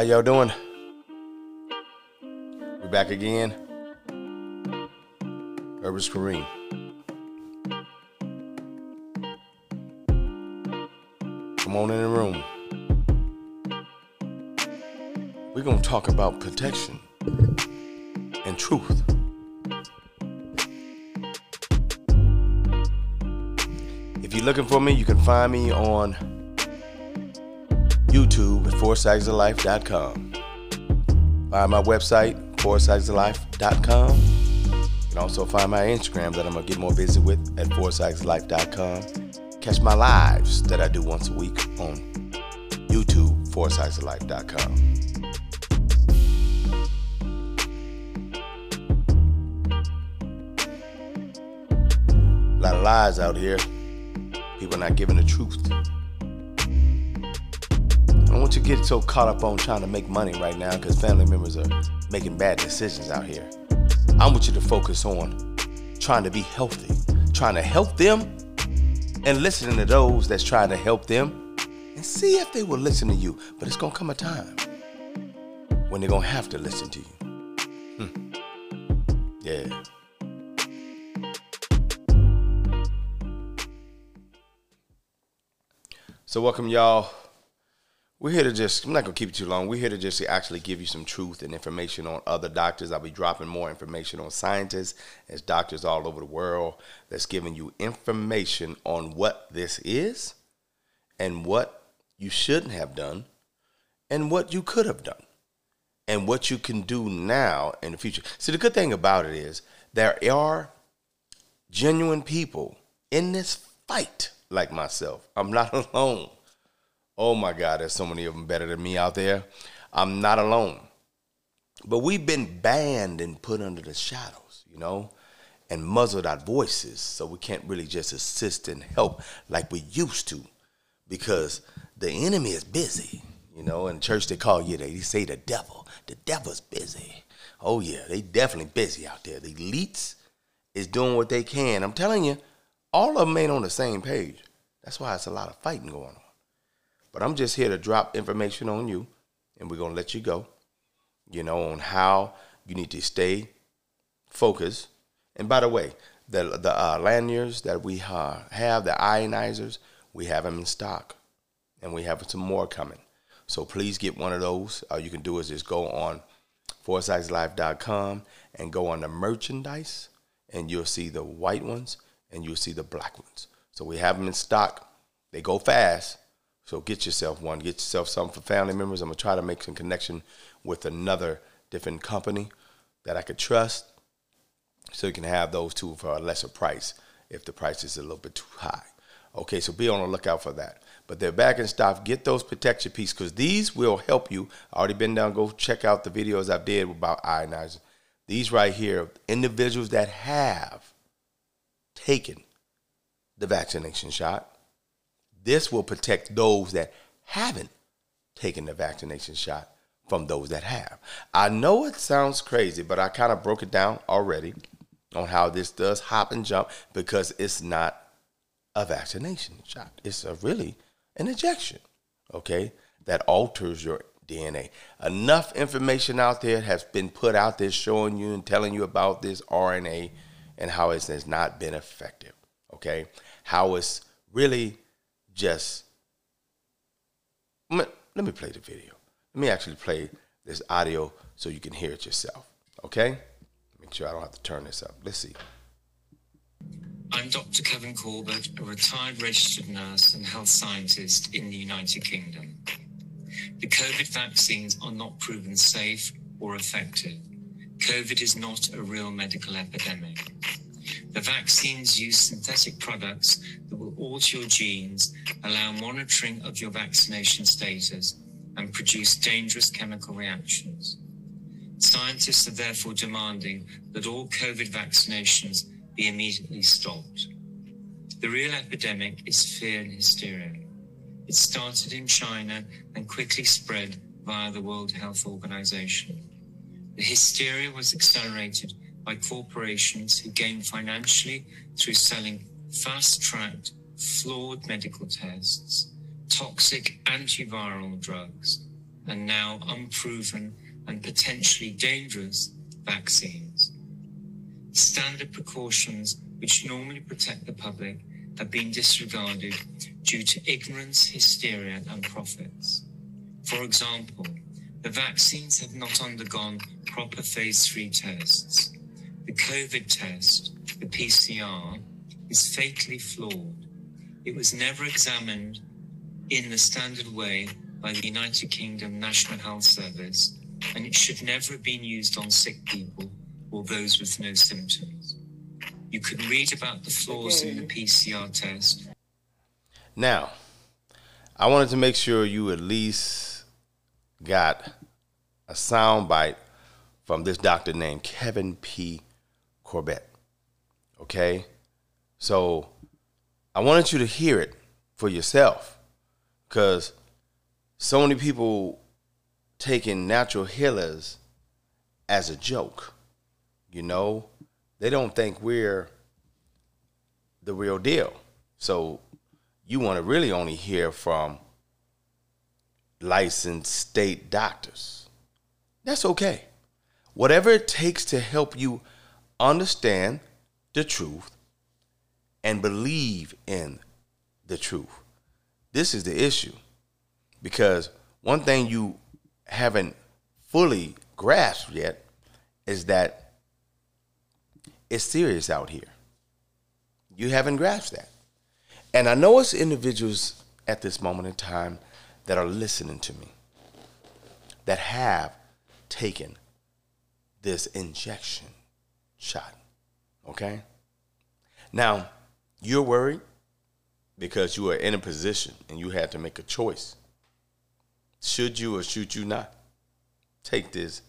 How y'all doing? We're back again. Herbal Kareem. Come on in the room. We're gonna talk about protection and truth. If you're looking for me, you can find me on YouTube at foursightsoflife.com. Find my website, foursightsoflife.com. You can also find my Instagram that I'm gonna get more busy with at foursightsoflife.com. Catch my lives that I do once a week on YouTube, foursightsoflife.com. A lot of lies out here. People not giving the truth. I don't want you to get so caught up on trying to make money right now because family members are making bad decisions out here. I want you to focus on trying to be healthy, trying to help them, and listening to those that's trying to help them and see if they will listen to you. But it's gonna come a time when they're gonna have to listen to you. Hmm. Yeah. So welcome y'all. We're here to just I'm not gonna keep it too long. We're here to just actually give you some truth and information on other doctors. I'll be dropping more information on scientists as doctors all over the world that's giving you information on what this is and what you shouldn't have done and what you could have done and what you can do now in the future. See the good thing about it is there are genuine people in this fight like myself. I'm not alone. Oh my God, there's so many of them better than me out there. I'm not alone. But we've been banned and put under the shadows, you know, and muzzled our voices so we can't really just assist and help like we used to because the enemy is busy, you know. In church, they call you, they say the devil. The devil's busy. Oh, yeah, they definitely busy out there. The elites is doing what they can. I'm telling you, all of them ain't on the same page. That's why it's a lot of fighting going on. But I'm just here to drop information on you, and we're gonna let you go. You know, on how you need to stay focused. And by the way, the the uh, lanyards that we uh, have, the ionizers, we have them in stock, and we have some more coming. So please get one of those. All you can do is just go on foresightslife.com and go on the merchandise, and you'll see the white ones and you'll see the black ones. So we have them in stock. They go fast. So get yourself one. Get yourself some for family members. I'm gonna try to make some connection with another different company that I could trust, so you can have those two for a lesser price if the price is a little bit too high. Okay, so be on the lookout for that. But they're back in stock. Get those protection pieces because these will help you. Already been down. Go check out the videos I did about ionizing. These right here, individuals that have taken the vaccination shot. This will protect those that haven't taken the vaccination shot from those that have. I know it sounds crazy, but I kind of broke it down already on how this does hop and jump because it's not a vaccination shot. It's a really an injection, okay, that alters your DNA. Enough information out there has been put out there showing you and telling you about this RNA and how it has not been effective. Okay, how it's really just. Let me play the video. Let me actually play this audio so you can hear it yourself. Okay, make sure I don't have to turn this up. Let's see. I'm Dr. Kevin Corbett, a retired registered nurse and health scientist in the United Kingdom. The COVID vaccines are not proven safe or effective. COVID is not a real medical epidemic. The vaccines use synthetic products that will alter your genes, allow monitoring of your vaccination status, and produce dangerous chemical reactions. Scientists are therefore demanding that all COVID vaccinations be immediately stopped. The real epidemic is fear and hysteria. It started in China and quickly spread via the World Health Organization. The hysteria was accelerated by corporations who gain financially through selling fast tracked, flawed medical tests, toxic antiviral drugs, and now unproven and potentially dangerous vaccines. Standard precautions which normally protect the public have been disregarded due to ignorance, hysteria, and profits. For example, the vaccines have not undergone proper phase 3 tests. The COVID test, the PCR, is fatally flawed. It was never examined in the standard way by the United Kingdom National Health Service, and it should never have been used on sick people or those with no symptoms. You can read about the flaws in the PCR test. Now, I wanted to make sure you at least got a soundbite from this doctor named Kevin P. Corbett. Okay? So I wanted you to hear it for yourself because so many people taking natural healers as a joke. You know, they don't think we're the real deal. So you want to really only hear from licensed state doctors. That's okay. Whatever it takes to help you understand the truth and believe in the truth. This is the issue. Because one thing you haven't fully grasped yet is that it's serious out here. You haven't grasped that. And I know it's individuals at this moment in time that are listening to me that have taken this injection shot. Okay? Now, you're worried because you are in a position and you had to make a choice. Should you or should you not take this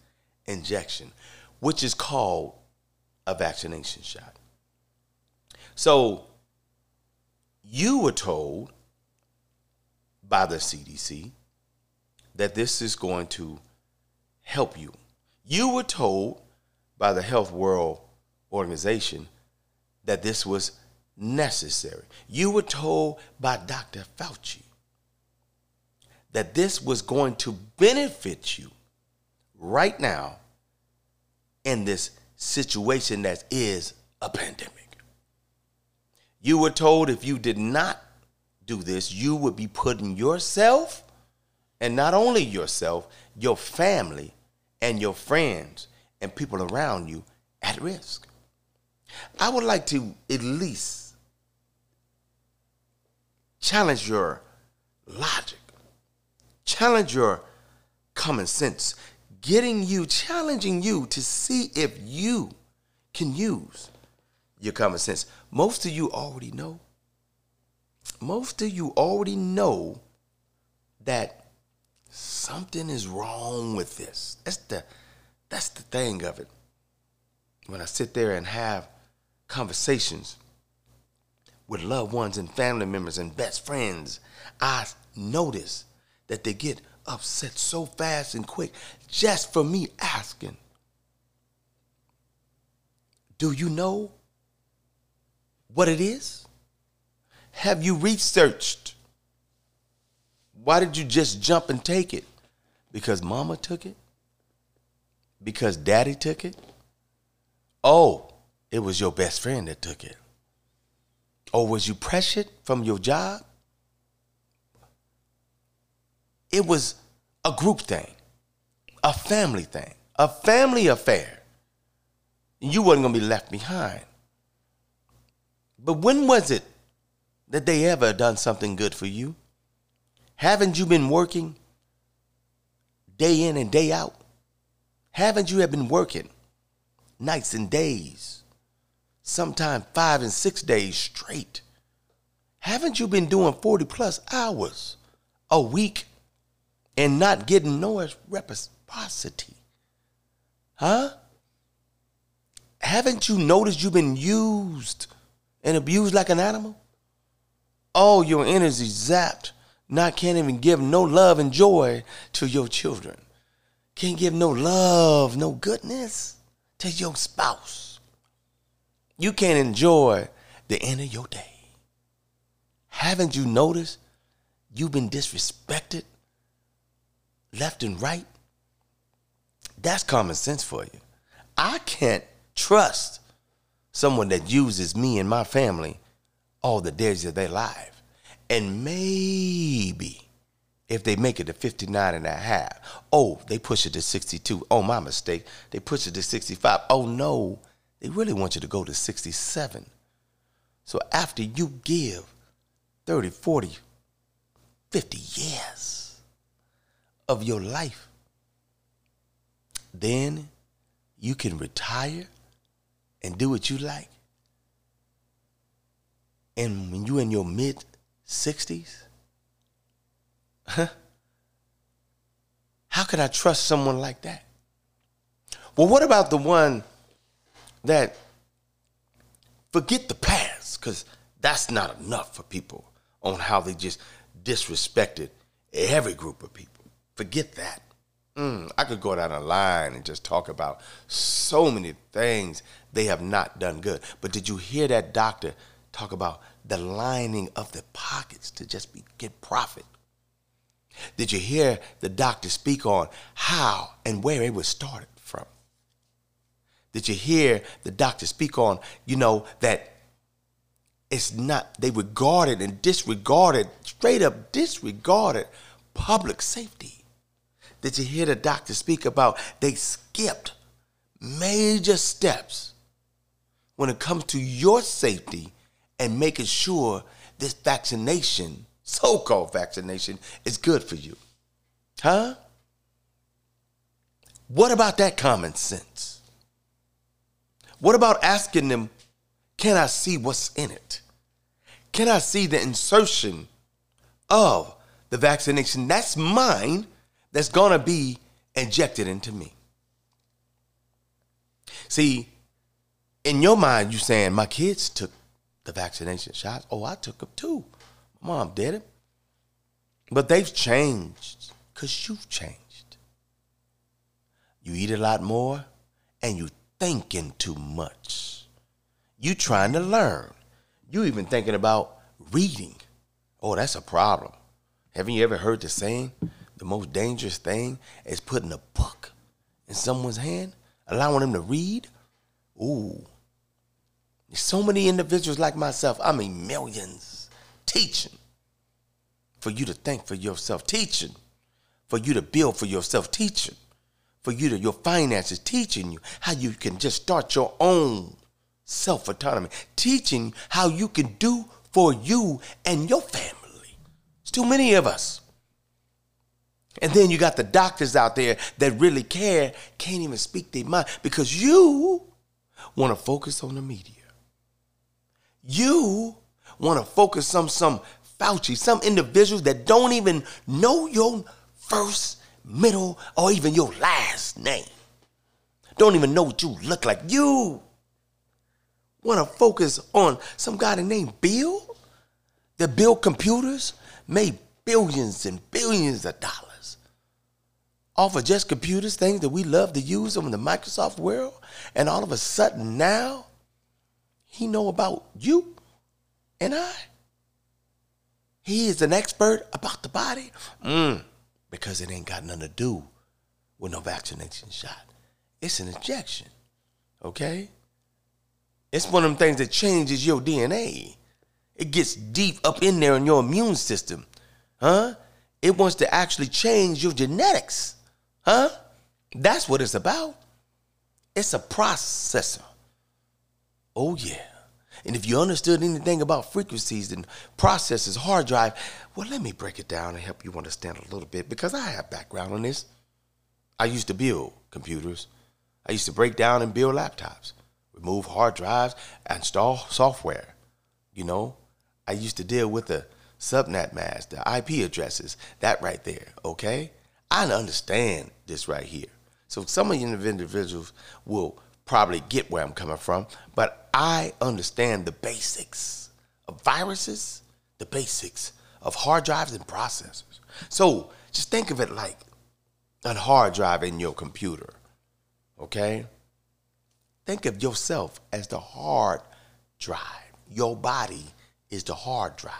injection, which is called a vaccination shot? So, you were told by the CDC that this is going to help you. You were told by the Health World Organization that this was necessary. You were told by Dr. Fauci that this was going to benefit you right now in this situation that is a pandemic. You were told if you did not do this, you would be putting yourself, and not only yourself, your family and your friends and people around you at risk. I would like to at least challenge your logic, challenge your common sense, getting you, challenging you to see if you can use your common sense. Most of you already know. Most of you already know that something is wrong with this. That's the that's the thing of it. When I sit there and have conversations with loved ones and family members and best friends, I notice that they get upset so fast and quick just for me asking, Do you know what it is? Have you researched? Why did you just jump and take it? Because mama took it? Because daddy took it? Oh, it was your best friend that took it. Or was you pressured from your job? It was a group thing, a family thing, a family affair. You wasn't going to be left behind. But when was it that they ever done something good for you? Haven't you been working day in and day out? Haven't you have been working nights and days? Sometimes five and six days straight. Haven't you been doing 40 plus hours a week and not getting no reciprocity? Huh? Haven't you noticed you've been used and abused like an animal? All your energy zapped. Not can't even give no love and joy to your children. Can't give no love, no goodness to your spouse. You can't enjoy the end of your day. Haven't you noticed you've been disrespected left and right, that's common sense for you. I can't trust someone that uses me and my family all the days of their life. And maybe if they make it to 59 and a half, oh, they push it to 62. Oh, my mistake. They push it to 65. Oh, no, they really want you to go to 67. So after you give 30, 40, 50 years of your life, then you can retire and do what you like. And when you're in your mid 60s, huh? How could I trust someone like that? Well, what about the one that forget the past? Because that's not enough for people on how they just disrespected every group of people. Forget that. Mm, I could go down a line and just talk about so many things they have not done good. But did you hear that doctor talk about the lining of the pockets to just be, get profit? Did you hear the doctor speak on how and where it was started from? Did you hear the doctor speak on, you know, that it's not, they regarded and disregarded, straight up disregarded public safety? Did you hear the doctor speak about they skipped major steps when it comes to your safety and making sure this vaccination, so called vaccination, is good for you? Huh? What about that common sense? What about asking them, can I see what's in it? Can I see the insertion of the vaccination that's mine that's gonna be injected into me? See, in your mind, you saying my kids took the vaccination shots. Oh, I took them too. Mom did it. But they've changed because you've changed. You eat a lot more and you thinking too much. You trying to learn. You even thinking about reading. Oh, that's a problem. Haven't you ever heard the saying? The most dangerous thing is putting a book in someone's hand, allowing them to read. Ooh. There's so many individuals like myself, I mean millions, teaching for you to think for yourself, teaching for you to build for yourself, teaching for you to your finances, teaching you how you can just start your own self autonomy, teaching how you can do for you and your family. It's too many of us. And then you got the doctors out there that really care, can't even speak their mind because you want to focus on the media. You want to focus on some Fauci, some individuals that don't even know your first, middle, or even your last name. Don't even know what you look like. You want to focus on some guy named Bill that built computers, made billions and billions of dollars off of just computers, things that we love to use in the Microsoft world, and all of a sudden now he know about you and I. He is an expert about the body. Mm, because it ain't got nothing to do with no vaccination shot. It's an injection. Okay? It's one of them things that changes your DNA. It gets deep up in there in your immune system. Huh? It wants to actually change your genetics. Huh? That's what it's about. It's a processor. Oh, yeah. And if you understood anything about frequencies and processes, hard drive, well, let me break it down and help you understand a little bit because I have background on this. I used to build computers. I used to break down and build laptops, remove hard drives, and install software. You know, I used to deal with the subnet mask, the IP addresses, that right there, okay? I understand this right here. So some of you individuals will probably get where I'm coming from, but I understand the basics of viruses, the basics of hard drives and processors. So just think of it like a hard drive in your computer, okay? Think of yourself as the hard drive. Your body is the hard drive.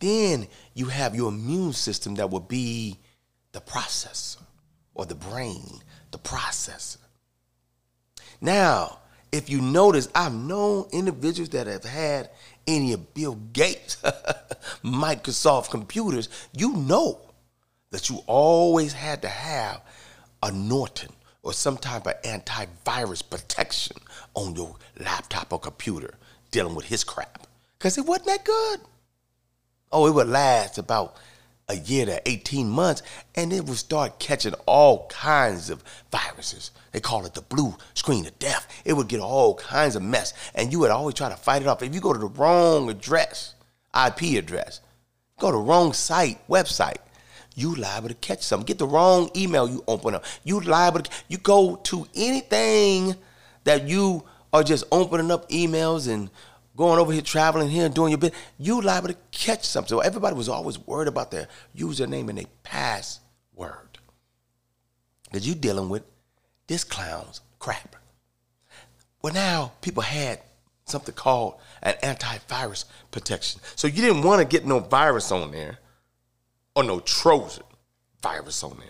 Then you have your immune system that will be the processor or the brain, the processor. Now, if you notice, I've known individuals that have had any of Bill Gates, Microsoft computers, you know that you always had to have a Norton or some type of antivirus protection on your laptop or computer dealing with his crap. Because it wasn't that good. Oh, it would last about a year to 18 months, and it would start catching all kinds of viruses. They call it the blue screen of death. It would get all kinds of mess, and you would always try to fight it off. If you go to the wrong address, IP address, go to wrong site, website, you liable to catch something. Get the wrong email you open up. You liable to, you go to anything that you are just opening up emails and going over here traveling here and doing your bit, you liable to catch something. So everybody was always worried about their username and their password. Because you dealing with this clown's crap. Well, now people had something called an antivirus protection. So you didn't want to get no virus on there or no Trojan virus on there.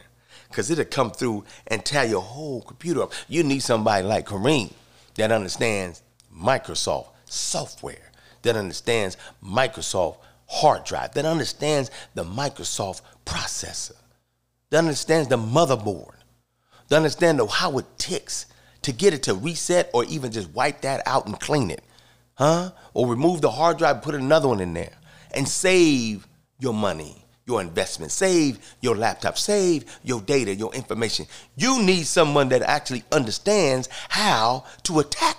Because it'll come through and tear your whole computer up. You need somebody like Kareem that understands Microsoft software, that understands Microsoft hard drive, that understands the Microsoft processor, that understands the motherboard, that understands how it ticks to get it to reset or even just wipe that out and clean it, huh? Or remove the hard drive, put another one in there, and save your money, your investment, save your laptop, save your data, your information. You need someone that actually understands how to attack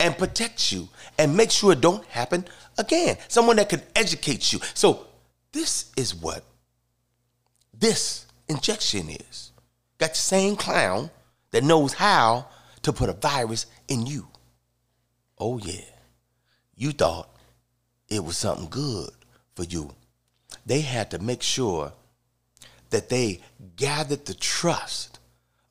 and protect you and make sure it don't happen again. Someone that can educate you. So this is what this injection is. Got the same clown that knows how to put a virus in you. Oh yeah. You thought it was something good for you. They had to make sure that they gathered the trust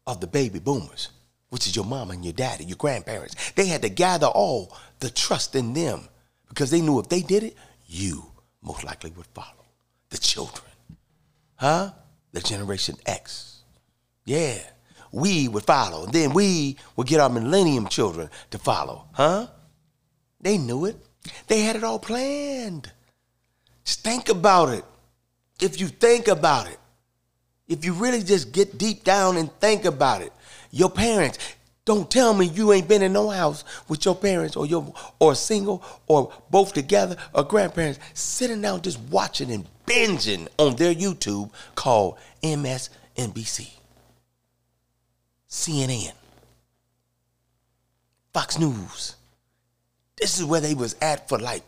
of the baby boomers which is your mama and your daddy, your grandparents. They had to gather all the trust in them because they knew if they did it, you most likely would follow. The children. Huh? The Generation X. Yeah. We would follow. And then we would get our millennium children to follow. Huh? They knew it. They had it all planned. Just think about it. If you think about it, if you really just get deep down and think about it, your parents. Don't tell me you ain't been in no house with your parents or your or single or both together or grandparents sitting down just watching and binging on their YouTube called MSNBC, CNN, Fox News. This is where they was at for like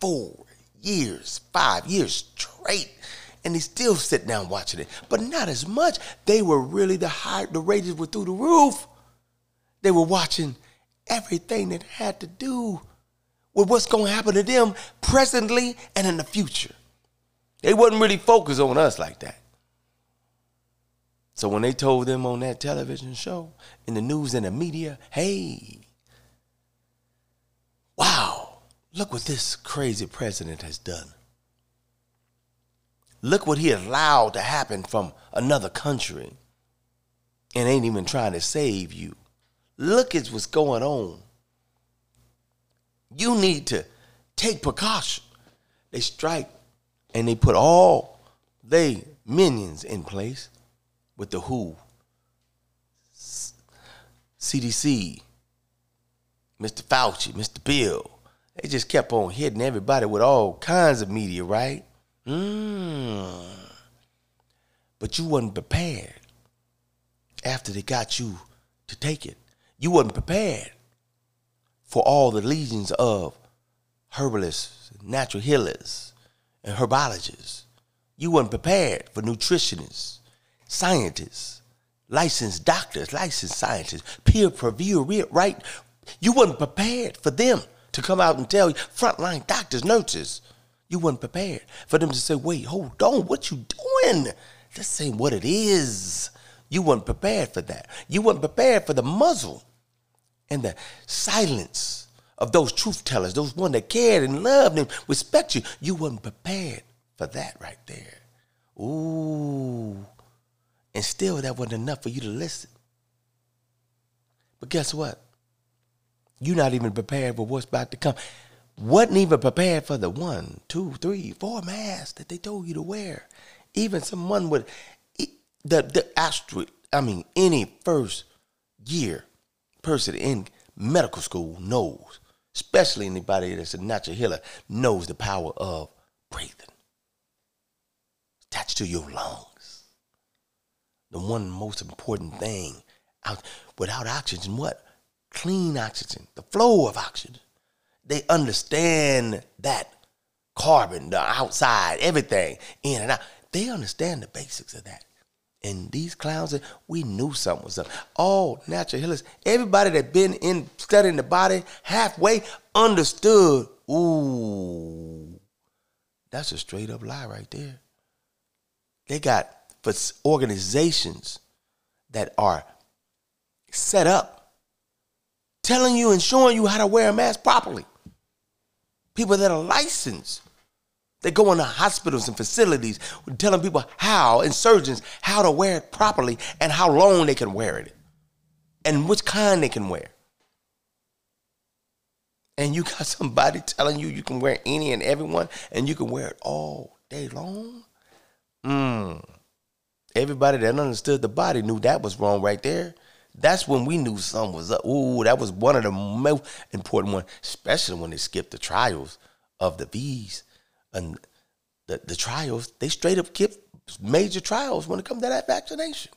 four years, five years straight and they still sit down watching it, but not as much. They were really the high, the ratings were through the roof. They were watching everything that had to do with what's going to happen to them presently and in the future. They wasn't really focused on us like that. So when they told them on that television show, in the news and the media, hey, wow, look what this crazy president has done. Look what he allowed to happen from another country and ain't even trying to save you. Look at what's going on. You need to take precaution. They strike and they put all they minions in place with the WHO, CDC, Mr. Fauci, Mr. Bill. They just kept on hitting everybody with all kinds of media, right? Mm. But you wasn't prepared after they got you to take it. You wasn't prepared for all the legions of herbalists, natural healers, and herbologists. You wasn't prepared for nutritionists, scientists, licensed doctors, licensed scientists, peer review, right? You wasn't prepared for them to come out and tell you, frontline doctors, nurses, you wasn't prepared for them to say, wait, hold on, what you doing? This ain't what it is. You weren't prepared for that. You weren't prepared for the muzzle and the silence of those truth tellers, those one that cared and loved and respect you. You weren't prepared for that right there. Ooh, And still, that wasn't enough for you to listen. But guess what? You're not even prepared for what's about to come. Wasn't even prepared for the one, two, three, four masks that they told you to wear. Even someone with the the astro, I mean, any first year person in medical school knows, especially anybody that's a natural healer, knows the power of breathing. Attached to your lungs. The one most important thing out without oxygen, what? Clean oxygen, the flow of oxygen. They understand that carbon, the outside, everything, in and out. They understand the basics of that. And these clowns, we knew something was up. All natural healers, everybody that been in studying the body halfway understood. Ooh, that's a straight up lie right there. They got for organizations that are set up telling you and showing you how to wear a mask properly. People that are licensed. They go into hospitals and facilities telling people how, and surgeons, how to wear it properly and how long they can wear it and which kind they can wear. And you got somebody telling you you can wear any and everyone and you can wear it all day long? Mmm. Everybody that understood the body knew that was wrong right there. That's when we knew something was up. Ooh, that was one of the most important ones, especially when they skipped the trials of the V's and the, the trials. They straight up skip major trials when it comes to that vaccination.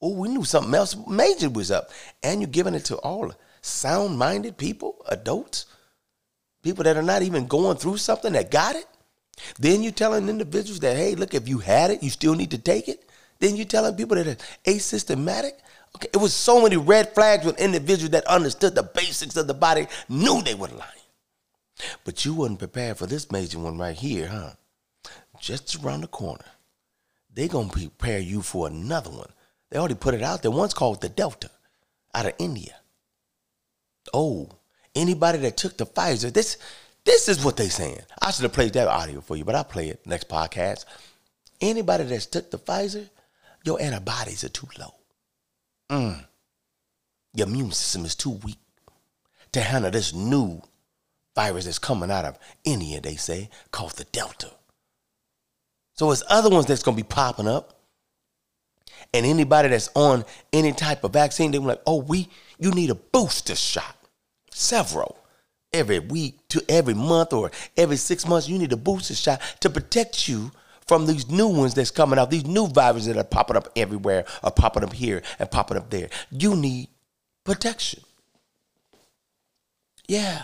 Oh, we knew something else major was up. And you're giving it to all sound minded people, adults, people that are not even going through something that got it. Then you're telling individuals that, hey, look, if you had it, you still need to take it. Then you're telling people that it's asymptomatic. Okay, it was so many red flags with individuals that understood the basics of the body, knew they were lying. But you wasn't prepared for this major one right here, huh? Just around the corner. They're gonna prepare you for another one. They already put it out there. One's called the Delta out of India. Oh, anybody that took the Pfizer, this this is what they saying. I should have played that audio for you, but I'll play it next podcast. Anybody that's took the Pfizer, your antibodies are too low. Mm. Your immune system is too weak to handle this new virus that's coming out of India, they say, called the Delta. So it's other ones that's gonna be popping up. And anybody that's on any type of vaccine, they're like, oh, we you need a booster shot. Several every week to every month or every six months, you need a booster shot to protect you from these new ones that's coming out, these new viruses that are popping up everywhere, are popping up here and popping up there. You need protection. Yeah.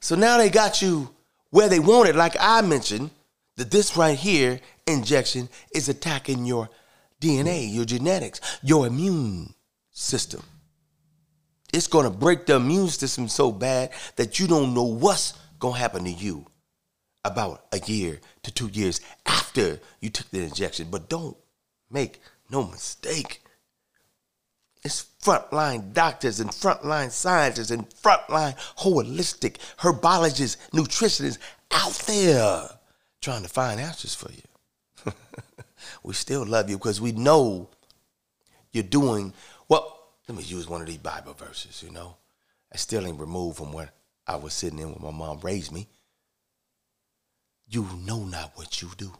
So now they got you where they want it, like I mentioned, that this right here injection is attacking your DNA, your genetics, your immune system. It's going to break the immune system so bad that you don't know what's going to happen to you about a year to two years after you took the injection. But don't make no mistake. It's frontline doctors and frontline scientists and frontline holistic herbologists, nutritionists out there trying to find answers for you. we still love you because we know you're doing well let me use one of these Bible verses, you know. I still ain't removed from where I was sitting in when my mom raised me. You know not what you do.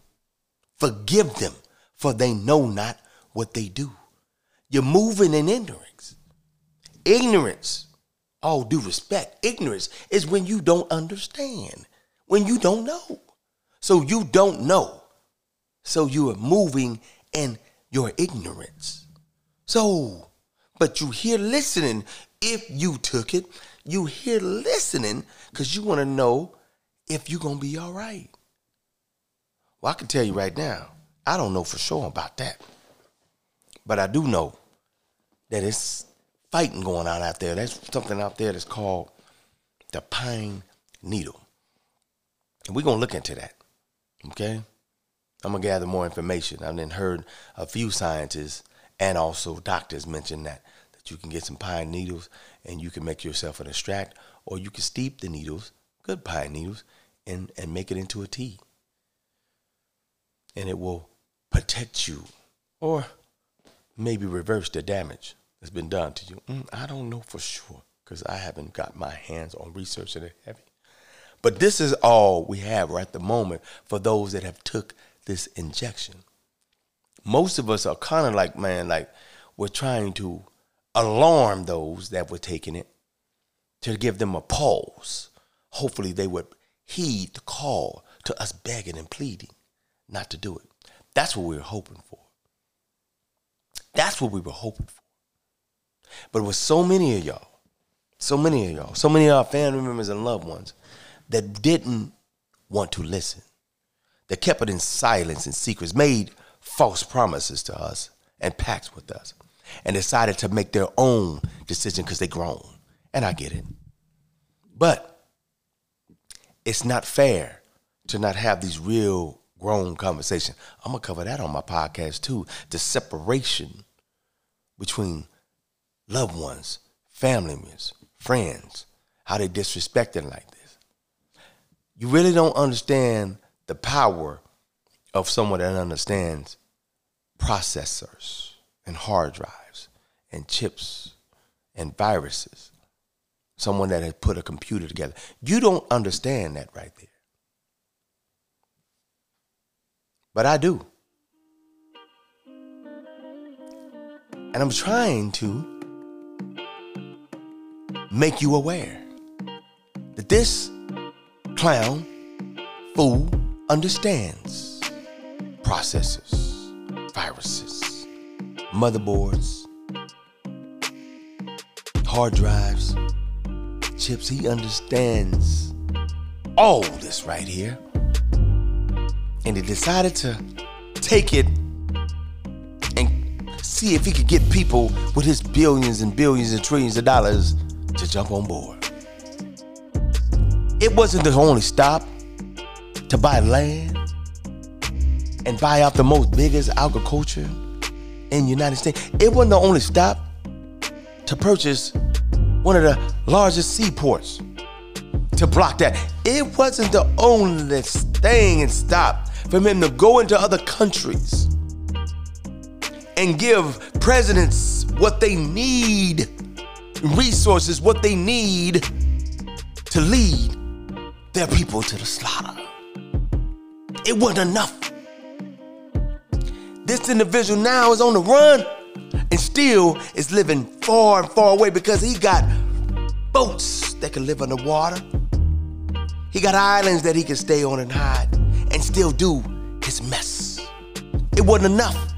Forgive them, for they know not what they do. You're moving in ignorance. Ignorance, all due respect, ignorance is when you don't understand, when you don't know. So you don't know. So you are moving in your ignorance. So but you here listening if you took it. You here listening because you want to know if you're going to be all right. Well, I can tell you right now, I don't know for sure about that. But I do know that it's fighting going on out there. There's something out there that's called the pine needle. And we're going to look into that. Okay? I'm going to gather more information. I've then heard a few scientists and also doctors mention that that you can get some pine needles and you can make yourself an extract, or you can steep the needles, good pine needles, and, and make it into a tea. And it will protect you or maybe reverse the damage that's been done to you. Mm, I don't know for sure because I haven't got my hands on researching it heavy. But this is all we have right at the moment for those that have took this injection. Most of us are kind of like, man, like we're trying to alarm those that were taking it to give them a pause. Hopefully they would heed the call to us begging and pleading not to do it. That's what we were hoping for. That's what we were hoping for. But with so many of y'all, so many of y'all, so many of our family members and loved ones that didn't want to listen, that kept it in silence and secrets, made false promises to us and pacts with us, and decided to make their own decision because they grown. And I get it. But it's not fair to not have these real grown conversation. I'm gonna cover that on my podcast too. The separation between loved ones, family members, friends, how they disrespected like this. You really don't understand the power of someone that understands processors and hard drives and chips and viruses. Someone that has put a computer together. You don't understand that right there. But I do. And I'm trying to make you aware that this clown, fool, understands processors, viruses, motherboards, hard drives, chips. He understands all this right here. And he decided to take it and see if he could get people with his billions and billions and trillions of dollars to jump on board. It wasn't the only stop to buy land and buy out the most biggest agriculture in the United States. It wasn't the only stop to purchase one of the largest seaports to block that. It wasn't the only thing and stop for him to go into other countries and give presidents what they need resources, what they need to lead their people to the slaughter. It wasn't enough. This individual now is on the run and still is living far and far away because he got boats that can live underwater. He got islands that he can stay on and hide and still do his mess. It wasn't enough.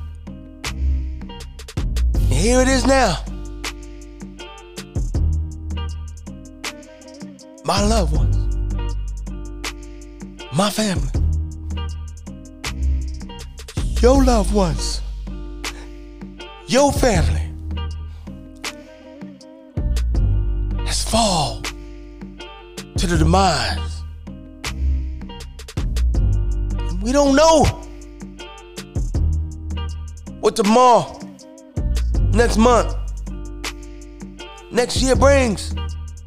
And here it is now. my loved ones, my family, your loved ones, your family has fall to the demise. We don't know what tomorrow, next month, next year brings,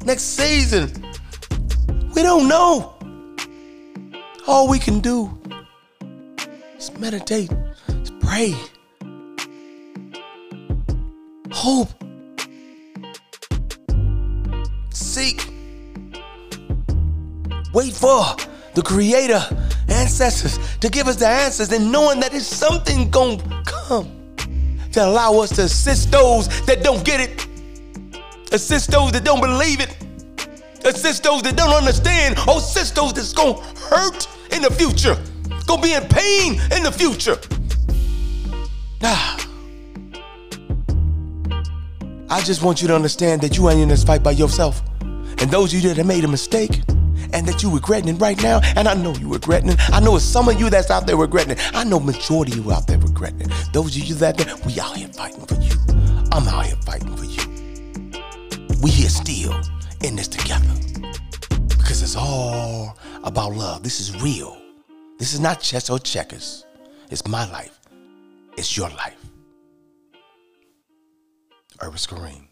next season. We don't know. All we can do is meditate, is pray, hope, seek, wait for the Creator, ancestors to give us the answers, and knowing that it's something gonna come to allow us to assist those that don't get it, assist those that don't believe it assist those that don't understand, or assist those that's gonna hurt in the future, gonna be in pain in the future. Ah. I just want you to understand that you ain't in this fight by yourself. And those of you that have made a mistake and that you regretting it right now, and I know you regretting it. I know it's some of you that's out there regretting it. I know majority of you out there regretting it. Those of you that there, we out here fighting for you. I'm out here fighting for you. We here still in this together. Because it's all about love. This is real. This is not chess or checkers. It's my life. It's your life. Urban Kareem.